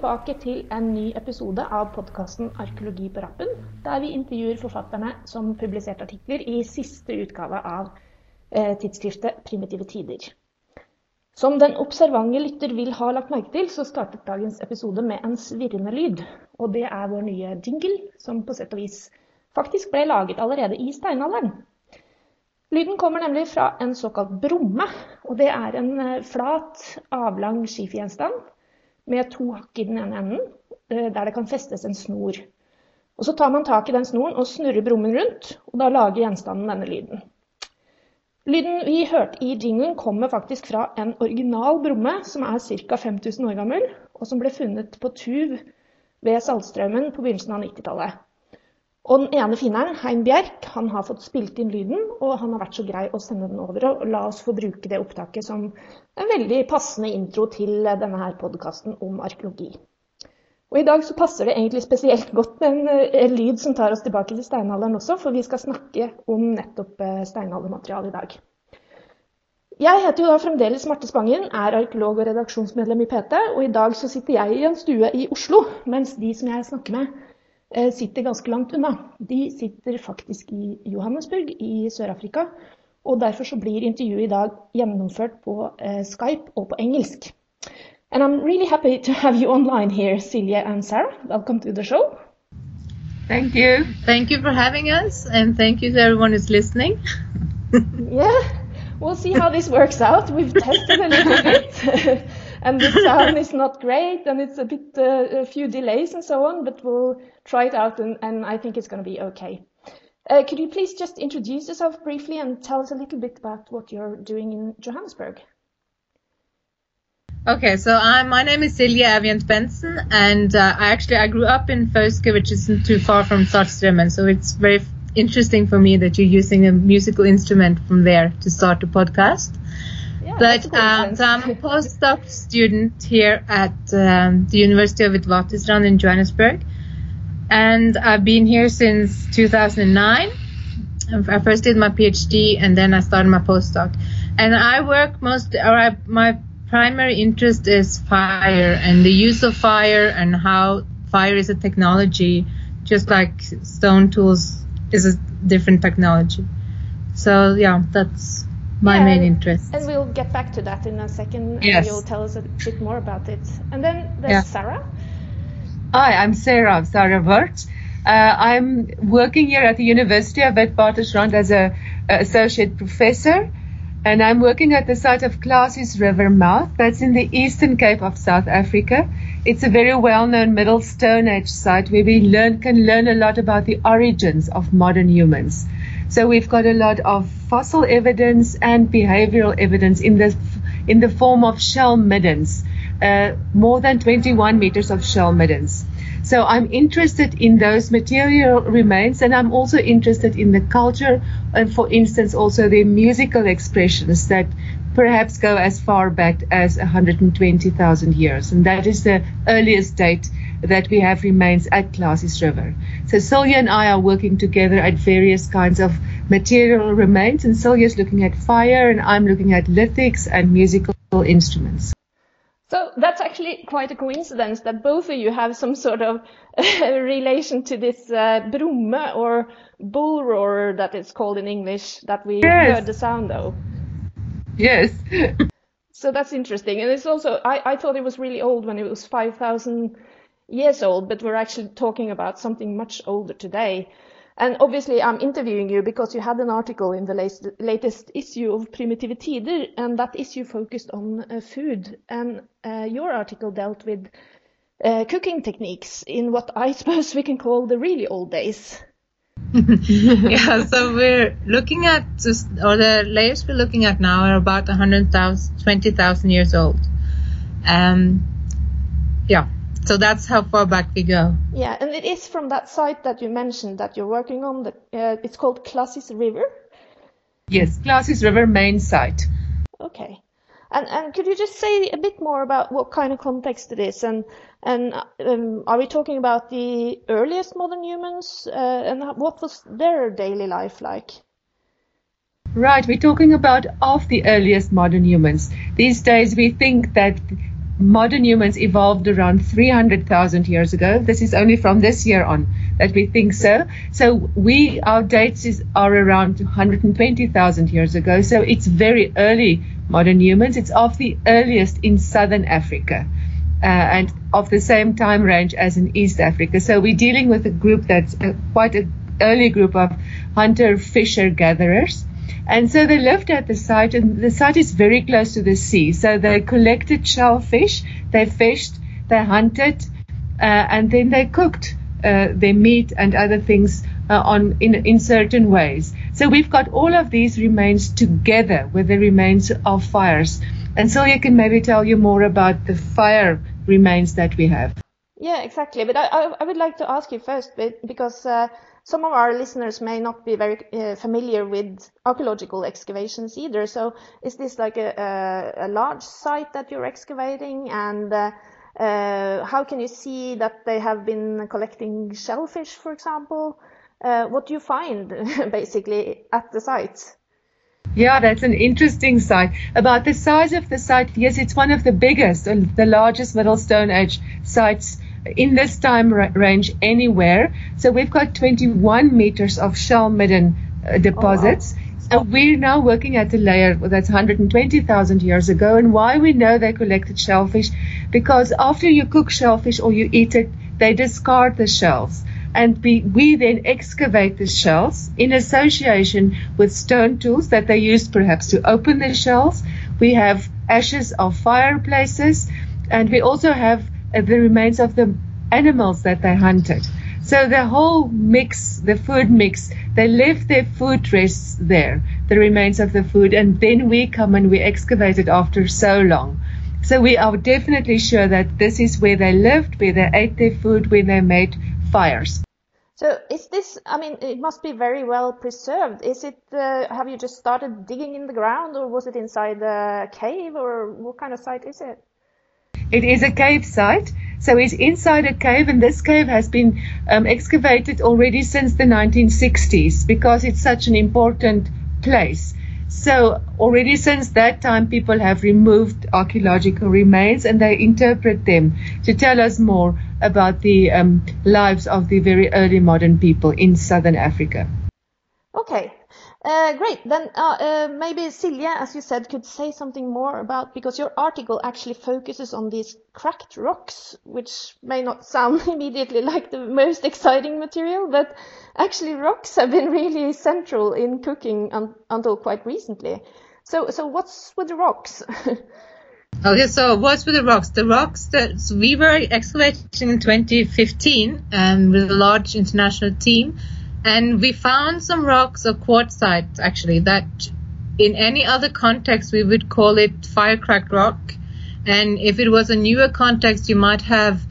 tilbake til en ny episode av podkasten 'Arkeologi på rappen', der vi intervjuer forfatterne som publiserte artikler i siste utgave av eh, tidsskriftet 'Primitive tider'. Som den observante lytter vil ha lagt merke til, så startet dagens episode med en svirrende lyd. Og det er vår nye jingle, som på sett og vis faktisk ble laget allerede i steinalderen. Lyden kommer nemlig fra en såkalt bromme, og det er en eh, flat, avlang skifgjenstand med to hakk i den ene enden, eh, der det kan festes en snor. Og Så tar man tak i den snoren og snurrer brummen rundt, og da lager gjenstanden denne lyden. Lyden vi hørte i jinglen kommer faktisk fra en original bromme som er ca. 5000 år gammel, og som ble funnet på Tuv ved Saltstraumen på begynnelsen av 90-tallet. Og den ene finneren, Hein Bjerk, han har fått spilt inn lyden, og han har vært så grei å sende den over. Og la oss få bruke det opptaket som en veldig passende intro til denne her podkasten om arkeologi. Og I dag så passer det egentlig spesielt godt med en, en, lyd som tar oss tilbake til steinalderen også, for vi skal snakke om nettopp eh, steinaldermateriale i dag. Jeg heter jo da fremdeles Marte Spangen, er arkeolog og redaksjonsmedlem i PT, og i dag så sitter jeg i en stue i Oslo, mens de som jeg snakker med, Eh, sitter ganske langt unna. De sitter faktisk i Johannesburg i Sør-Afrika. Og derfor så blir intervjuet i dag gjennomført på eh, Skype og på engelsk. And I'm really happy to have you online here, Silje and Sarah. Welcome to the show. Thank you. Thank you for having us, and thank you to everyone who's listening. yeah, we'll see how this works out. We've tested a little bit. and the sound is not great and it's a bit uh, a few delays and so on but we'll try it out and, and i think it's going to be okay. Uh, could you please just introduce yourself briefly and tell us a little bit about what you're doing in johannesburg? Okay, so I'm, my name is Silje Evjenth Bentsen, and uh, I actually I grew up in Fauske, which isn't too far from Saltstraumen, so it's very interesting for me that you're using a musical instrument from there to start a podcast but um, so I'm a postdoc student here at um, the University of Witwatersrand in Johannesburg, and I've been here since 2009. I first did my PhD and then I started my postdoc. And I work most, or I, my primary interest is fire and the use of fire and how fire is a technology, just like stone tools is a different technology. So yeah, that's my yeah, main interest. And we'll get back to that in a second. Yes. And you'll tell us a bit more about it. And then there's yeah. Sarah. Hi, I'm Sarah, Sarah Wurz. Uh, I'm working here at the University of Witwatersrand as a, a, associate professor, and I'm working at the site of Klasies River mouth. That's in the Eastern Cape of South Africa. It's a very well-known Middle Stone Age site where we learn can learn a lot about the origins of modern humans. So we've got a lot of fossil evidence and behavioral evidence in the in the form of shell middens, uh, more than 21 meters of shell middens. So I'm interested in those material remains, and I'm also interested in the culture, and for instance, also the musical expressions that perhaps go as far back as 120,000 years, and that is the earliest date that we have remains at Klasies River. So Silje and I are working together at various kinds of material remains, and is looking at fire, and I'm looking at lithics and musical instruments. So that's actually quite a coincidence that both of you have some sort of relation to this uh, brumme or bull roar that it's called in English that we yes. heard the sound of. Yes. so that's interesting. And it's also, I, I thought it was really old when it was 5,000 years old, but we're actually talking about something much older today. And obviously, I'm interviewing you because you had an article in the latest, issue of Primitive and that issue focused on uh, food. And uh, your article dealt with uh, cooking techniques in what I suppose we can call the really old days. yeah, so we're looking at just, or the layers we're looking at now are about 120,000 years old. Um, yeah, so that's how far back we go. Yeah, and it is from that site that you mentioned that you're working on. That uh, it's called Klasies River. Yes, Klasies River main site. Okay, and and could you just say a bit more about what kind of context it is, and and um, are we talking about the earliest modern humans, uh, and what was their daily life like? Right, we're talking about of the earliest modern humans. These days, we think that modern humans evolved around 300,000 years ago. This is only from this year on that we think so. So we, our dates is, are around 120,000 years ago. So it's very early modern humans. It's of the earliest in southern Africa. Uh, and of the same time range as in East Africa. So we're dealing with a group that's a, quite an early group of hunter fisher gatherers. And so they lived at the site, and the site is very close to the sea. So they collected shellfish, they fished, they hunted, uh, and then they cooked uh, their meat and other things uh, on in, in certain ways. So we've got all of these remains together with the remains of fires. And you can maybe tell you more about the fire remains that we have. Yeah, exactly. But I, I would like to ask you first, because uh, some of our listeners may not be very uh, familiar with archaeological excavations either. So is this like a, a, a large site that you're excavating and uh, uh, how can you see that they have been collecting shellfish, for example? Uh, what do you find basically at the site? Yeah, that's an interesting site. About the size of the site, yes, it's one of the biggest and the largest Middle Stone Age sites in this time range anywhere. So we've got 21 meters of shell midden uh, deposits. Oh, wow. So we're now working at a layer that's 120,000 years ago. And why we know they collected shellfish? Because after you cook shellfish or you eat it, they discard the shells. And we, we then excavate the shells in association with stone tools that they used perhaps to open the shells. We have ashes of fireplaces and we also have the remains of the animals that they hunted. So the whole mix, the food mix, they left their food rests there, the remains of the food, and then we come and we excavate it after so long. So we are definitely sure that this is where they lived, where they ate their food, where they made fires. So is this, I mean, it must be very well preserved. Is it, uh, have you just started digging in the ground or was it inside a cave or what kind of site is it? It is a cave site. So it's inside a cave, and this cave has been um, excavated already since the 1960s because it's such an important place. So already since that time, people have removed archaeological remains and they interpret them to tell us more about the um, lives of the very early modern people in southern Africa. Okay, great. Then uh, uh, maybe Silje, as you said, could say something more about because your article actually focuses on these cracked rocks, which may not sound immediately like the most exciting material, but actually rocks have been really central in cooking un until quite recently. So, so what's with the rocks? Okay, so what's with the rocks? The rocks that we were excavating in 2015 um, with a large international team, and we found some rocks or quartzite actually that in any other context we would call it firecracked rock. And if it was a newer context, you might have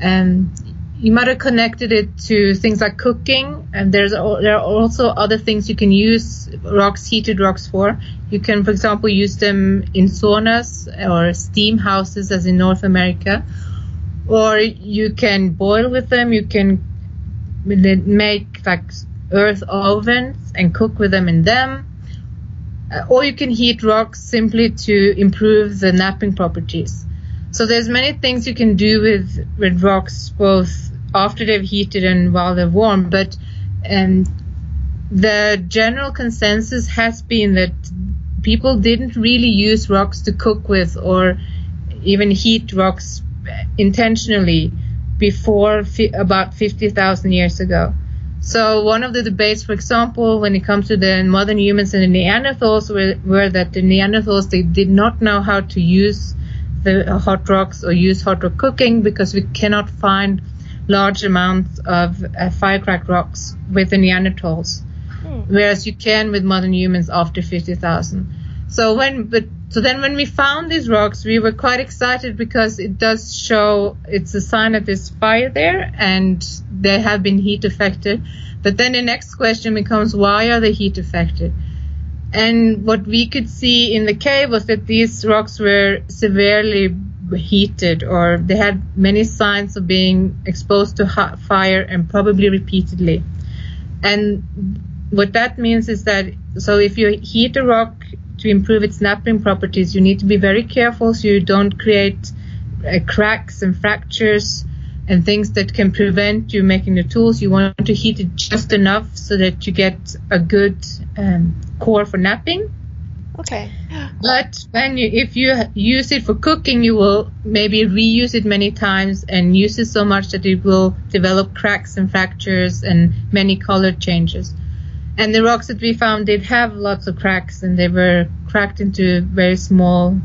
um, you might have connected it to things like cooking. And there's there are also other things you can use rocks, heated rocks for. You can, for example, use them in saunas or steam houses, as in North America. Or you can boil with them. You can make like earth ovens and cook with them in them. Uh, or you can heat rocks simply to improve the knapping properties. So there's many things you can do with, with rocks both after they've heated and while they're warm, but um, the general consensus has been that people didn't really use rocks to cook with or even heat rocks intentionally before fi- about 50,000 years ago. So one of the debates, for example, when it comes to the modern humans and the Neanderthals, were, were that the Neanderthals they did not know how to use the hot rocks or use hot rock cooking because we cannot find large amounts of uh, firecracked rocks with the Neanderthals, mm. whereas you can with modern humans after 50,000. So when, but so then when we found these rocks, we were quite excited because it does show it's a sign that there's fire there and they have been heat affected. But then the next question becomes why are they heat affected? And what we could see in the cave was that these rocks were severely heated or they had many signs of being exposed to hot fire and probably repeatedly. And what that means is that so if you heat a rock to improve its knapping properties, you need to be very careful so you don't create uh, cracks and fractures and things that can prevent you making the tools. You want to heat it just enough so that you get a good um, core for knapping. Okay. But when you, if you use it for cooking, you will maybe reuse it many times and use it so much that it will develop cracks and fractures and many color changes. And the rocks that we found did have lots of cracks and they were cracked into very small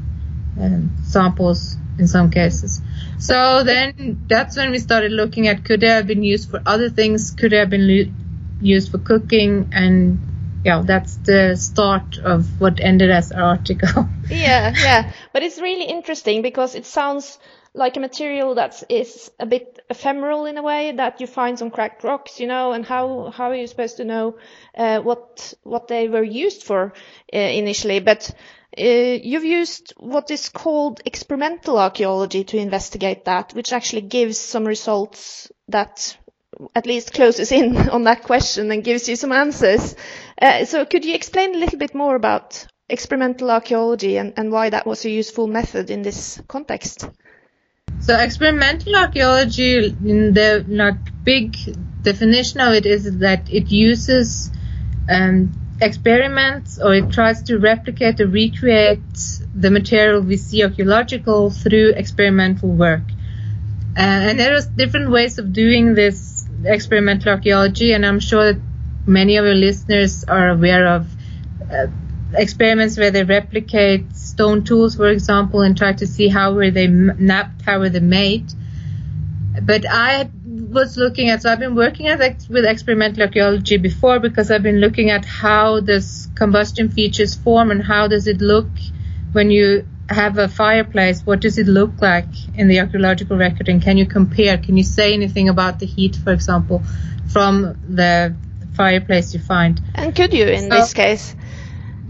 um, samples in some cases. So then that's when we started looking at could they have been used for other things? Could they have been lo- used for cooking? And yeah, that's the start of what ended as our article. Yeah, yeah. But it's really interesting because it sounds like a material that is a bit ephemeral in a way that you find some cracked rocks, you know, and how how are you supposed to know uh, what what they were used for uh, initially? But uh, you've used what is called experimental archaeology to investigate that, which actually gives some results that at least closes in on that question and gives you some answers. Uh, so could you explain a little bit more about experimental archaeology and, and why that was a useful method in this context? So experimental archaeology, in the like big definition of it, is that it uses um, experiments or it tries to replicate or recreate the material we see archaeological through experimental work. Uh, and there are different ways of doing this experimental archaeology, and I'm sure that many of your listeners are aware of uh, experiments where they replicate stone tools, for example, and try to see how were they knapped, how were they made. But I was looking at, so I've been working at with experimental archaeology before because I've been looking at how does combustion features form and how does it look when you have a fireplace. What does it look like in the archaeological record, and can you compare? Can you say anything about the heat, for example, from the fireplace you find? And could you in so, this case?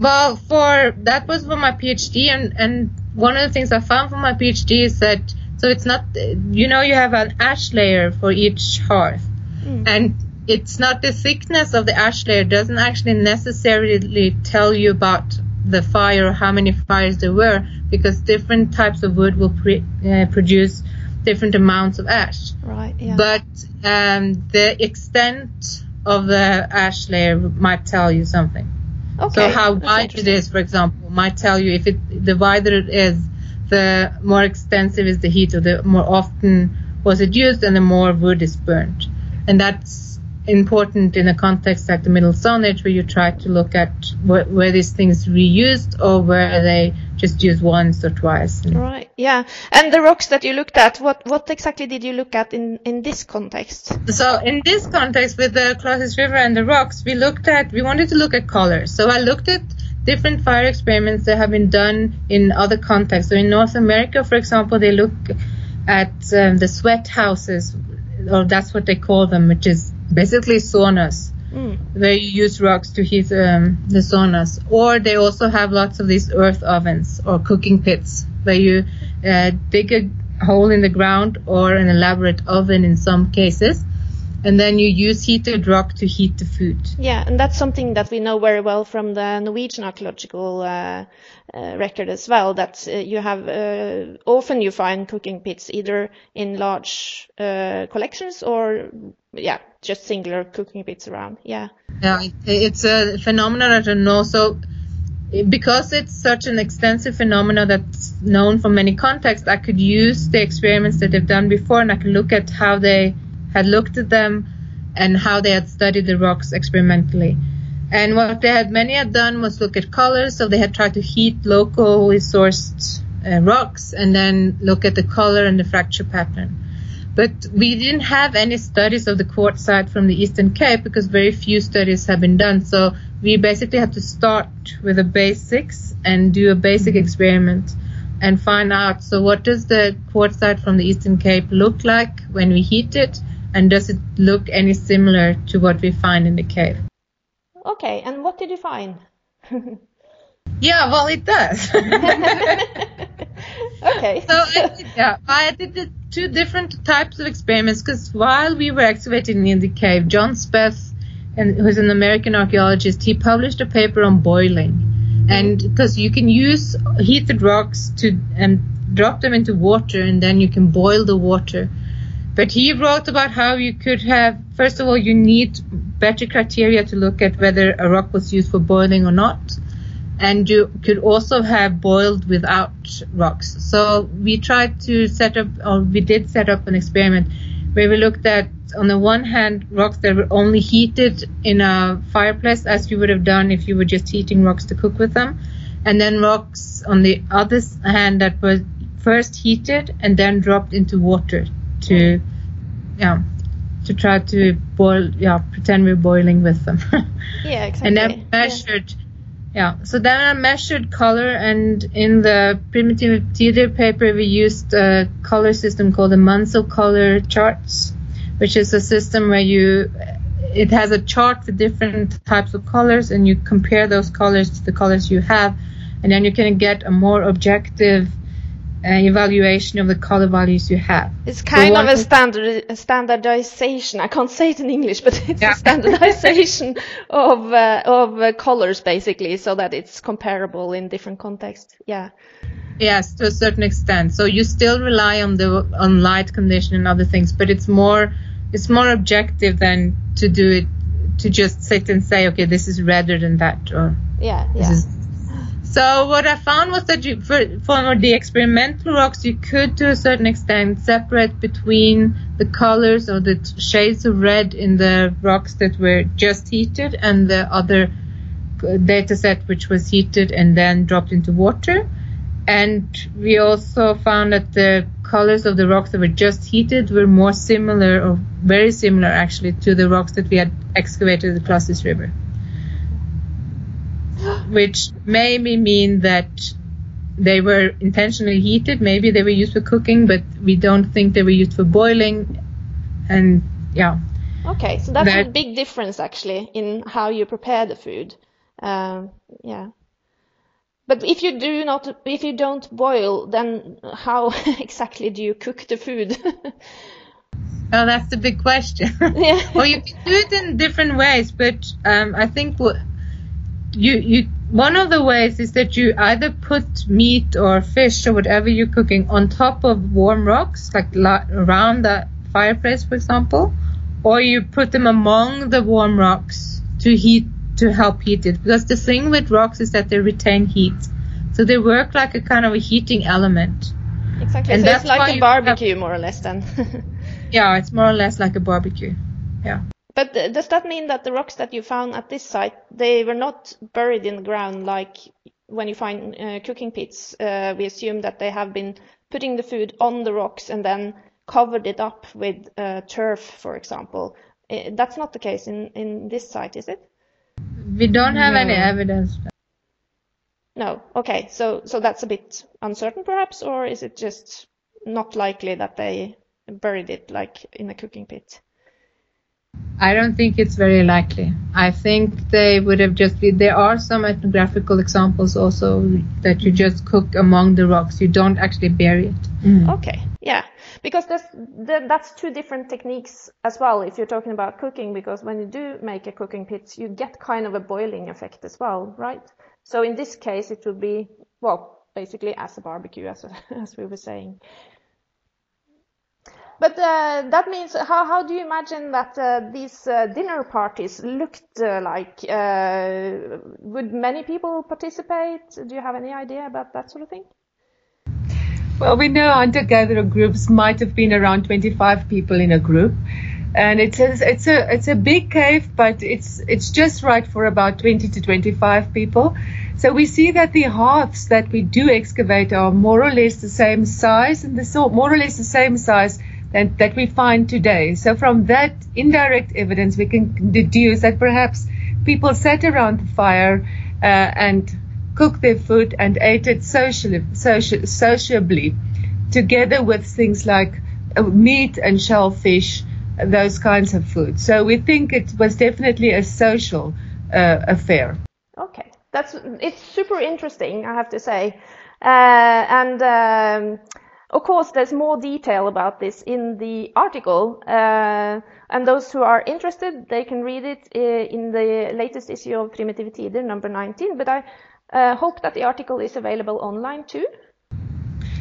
Well, for that was for my PhD, and and one of the things I found for my PhD is that so it's not you know you have an ash layer for each hearth, mm. and it's not the thickness of the ash layer doesn't actually necessarily tell you about the fire or how many fires there were because different types of wood will pre- uh, produce different amounts of ash. Right. Yeah. But um, the extent of the ash layer might tell you something. Okay. So how wide it is, for example, might tell you if it the wider it is, the more extensive is the heat, or the more often was it used, and the more wood is burnt. And that's important in a context like the Middle Stone Age, where you try to look at wh- where these things reused or where they just use once or twice. Right. Yeah. And the rocks that you looked at, what what exactly did you look at in in this context? So in this context, with the Klasies River and the rocks, we looked at we wanted to look at colors. So I looked at different fire experiments that have been done in other contexts. So in North America, for example, they look at um, the sweat houses, or that's what they call them, which is basically saunas. Mm. Where you use rocks to heat um, the saunas, or they also have lots of these earth ovens or cooking pits where you uh, dig a hole in the ground or an elaborate oven in some cases, and then you use heated rock to heat the food. Yeah, and that's something that we know very well from the Norwegian archaeological uh, uh, record as well. That uh, you have uh, often you find cooking pits either in large uh, collections or yeah, just singular cooking bits around. Yeah. Yeah, it's a phenomenon that know. So because it's such an extensive phenomenon that's known from many contexts, I could use the experiments that they've done before, and I could look at how they had looked at them and how they had studied the rocks experimentally. And what they had many had done was look at colors, so they had tried to heat locally sourced uh, rocks and then look at the color and the fracture pattern. But we didn't have any studies of the quartzite from the Eastern Cape because very few studies have been done. So we basically have to start with the basics and do a basic mm-hmm. experiment and find out. So what does the quartzite from the Eastern Cape look like when we heat it? And does it look any similar to what we find in the cave? Okay, and what did you find? yeah, well, it does. okay. So I did, yeah, I did two different types of experiments because while we were excavating in the cave, John Speth, and who's an American archaeologist, he published a paper on boiling, and because you can use heated rocks to and drop them into water and then you can boil the water. But he wrote about how you could have, first of all, you need better criteria to look at whether a rock was used for boiling or not. And you could also have boiled without rocks. So we tried to set up, or we did set up an experiment where we looked at, on the one hand, rocks that were only heated in a fireplace, as you would have done if you were just heating rocks to cook with them. And then rocks on the other hand that were first heated and then dropped into water to, yeah, to try to boil, yeah, pretend we're boiling with them. yeah, exactly. And then measured, yeah. Yeah. So then I measured color, and in the Primitive tider paper, we used a color system called the Munsell color charts, which is a system where you, it has a chart with different types of colors, and you compare those colors to the colors you have, and then you can get a more objective evaluation of the color values you have. It's kind of a standard a standardization. I can't say it in English, but it's yeah. a standardization of uh, of uh, colors basically, so that it's comparable in different contexts. Yeah. Yes, to a certain extent. So you still rely on the on light condition and other things, but it's more it's more objective than to do it to just sit and say, okay, this is redder than that, or yeah, yeah. So what I found was that you, for, for the experimental rocks, you could to a certain extent separate between the colors or the shades of red in the rocks that were just heated and the other data set which was heated and then dropped into water. And we also found that the colors of the rocks that were just heated were more similar or very similar actually to the rocks that we had excavated the Klasies River which maybe mean that they were intentionally heated. Maybe they were used for cooking, but we don't think they were used for boiling. And yeah. Okay, so that's that, a big difference actually in how you prepare the food. Um, yeah. But if you do not, if you don't boil, then how exactly do you cook the food? Oh, that's the big question. Yeah. well, you can do it in different ways, but um, I think what you you one of the ways is that you either put meat or fish or whatever you're cooking on top of warm rocks, like around the fireplace, for example, or you put them among the warm rocks to heat to help heat it. Because the thing with rocks is that they retain heat, so they work like a kind of a heating element. Exactly. And so that's it's like a barbecue, have, more or less, then. yeah, it's more or less like a barbecue. Yeah. But does that mean that the rocks that you found at this site, they were not buried in the ground like when you find uh, cooking pits? Uh, we assume that they have been putting the food on the rocks and then covered it up with uh, turf, for example. That's not the case in, in this site, is it? We don't have no. any evidence. No. Okay. So so that's a bit uncertain, perhaps, or is it just not likely that they buried it like in a cooking pit? I don't think it's very likely. I think they would have just been, there are some ethnographical examples also that you just cook among the rocks. You don't actually bury it. Mm. Okay. Yeah. Because that's, that's two different techniques as well if you're talking about cooking because when you do make a cooking pit, you get kind of a boiling effect as well, right? So in this case, it would be, well, basically as a barbecue, as, as we were saying. But uh, that means how how do you imagine that uh, these uh, dinner parties looked uh, like? Uh, would many people participate? Do you have any idea about that sort of thing? Well, we know hunter-gatherer groups might have been around 25 people in a group, and it's a, it's a it's a big cave, but it's it's just right for about 20 to 25 people. So we see that the hearths that we do excavate are more or less the same size, and the more or less the same size that, that we find today. So from that indirect evidence, we can deduce that perhaps people sat around the fire uh, and cooked their food and ate it socially, social, sociably, together with things like uh, meat and shellfish, those kinds of food. So we think it was definitely a social uh, affair. Okay, that's it's super interesting, I have to say, uh, and. Um, of course, there's more detail about this in the article, uh, and those who are interested, they can read it uh, in the latest issue of Primitive Tider, number 19. But I uh, hope that the article is available online too.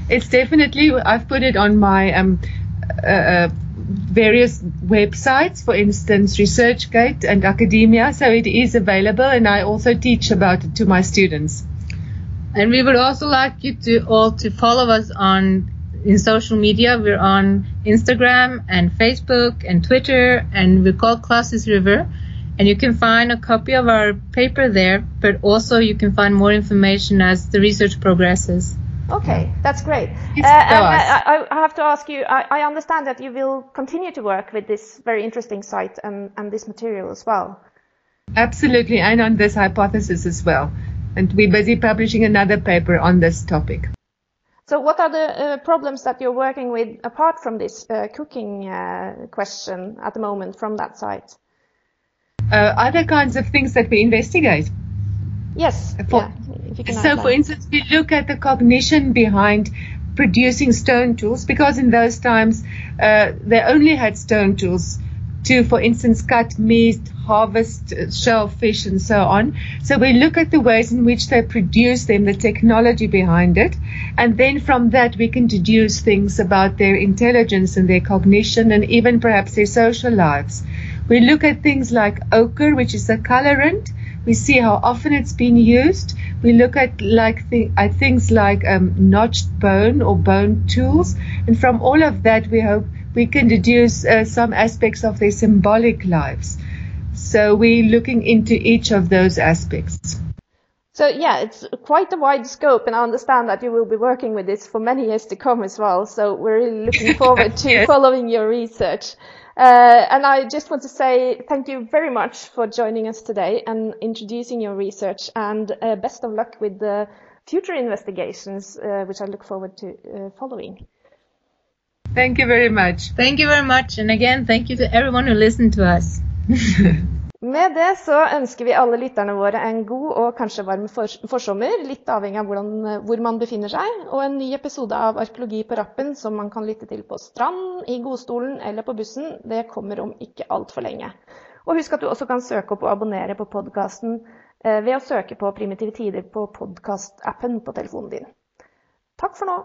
It's definitely, I've put it on my um, uh, uh, various websites, for instance, ResearchGate and Academia, so it is available, and I also teach about it to my students. And we would also like you to all to follow us on in social media. We're on Instagram and Facebook and Twitter, and we call called Klasies River. And you can find a copy of our paper there, but also you can find more information as the research progresses. Okay, that's great. Uh, and I. I, I have to ask you, I, I understand that you will continue to work with this very interesting site and, and this material as well. Absolutely, and on this hypothesis as well. And we're busy publishing another paper on this topic. So what are the uh, problems that you're working with apart from this uh, cooking uh, question at the moment from that site? Uh, other kinds of things that we investigate. Yes, For- yeah, if you can So, for instance, we look at the cognition behind producing stone tools because in those times uh, they only had stone tools to, for instance, cut meat, harvest uh, shellfish, and so on. So we look at the ways in which they produce them, the technology behind it, and then from that we can deduce things about their intelligence and their cognition and even perhaps their social lives. We look at things like ochre, which is a colorant. We see how often it's been used. We look at like th- at things like um, notched bone or bone tools, and from all of that, we hope we can deduce uh, some aspects of their symbolic lives. So we're looking into each of those aspects. So yeah, it's quite a wide scope, and I understand that you will be working with this for many years to come as well. So we're really looking forward to Yes. following your research. Uh, and I just want to say thank you very much for joining us today and introducing your research, and uh, best of luck with the future investigations, uh, which I look forward to uh, following. Thank you very much. Thank you very much. And again, thank you to everyone who listened to us. Med det så ønsker vi alle lytterne våre en god og kanskje varm for forsommer, litt avhengig av hvordan, hvor man befinner seg, og en ny episode av Arkeologi på rappen som man kan lytte til på strand, i godstolen eller på bussen, det kommer om ikke altfor lenge. Og husk at du også kan søke opp og abonnere på podkasten ved å søke på Primitive tider på podkastappen på telefonen din. Takk for nå.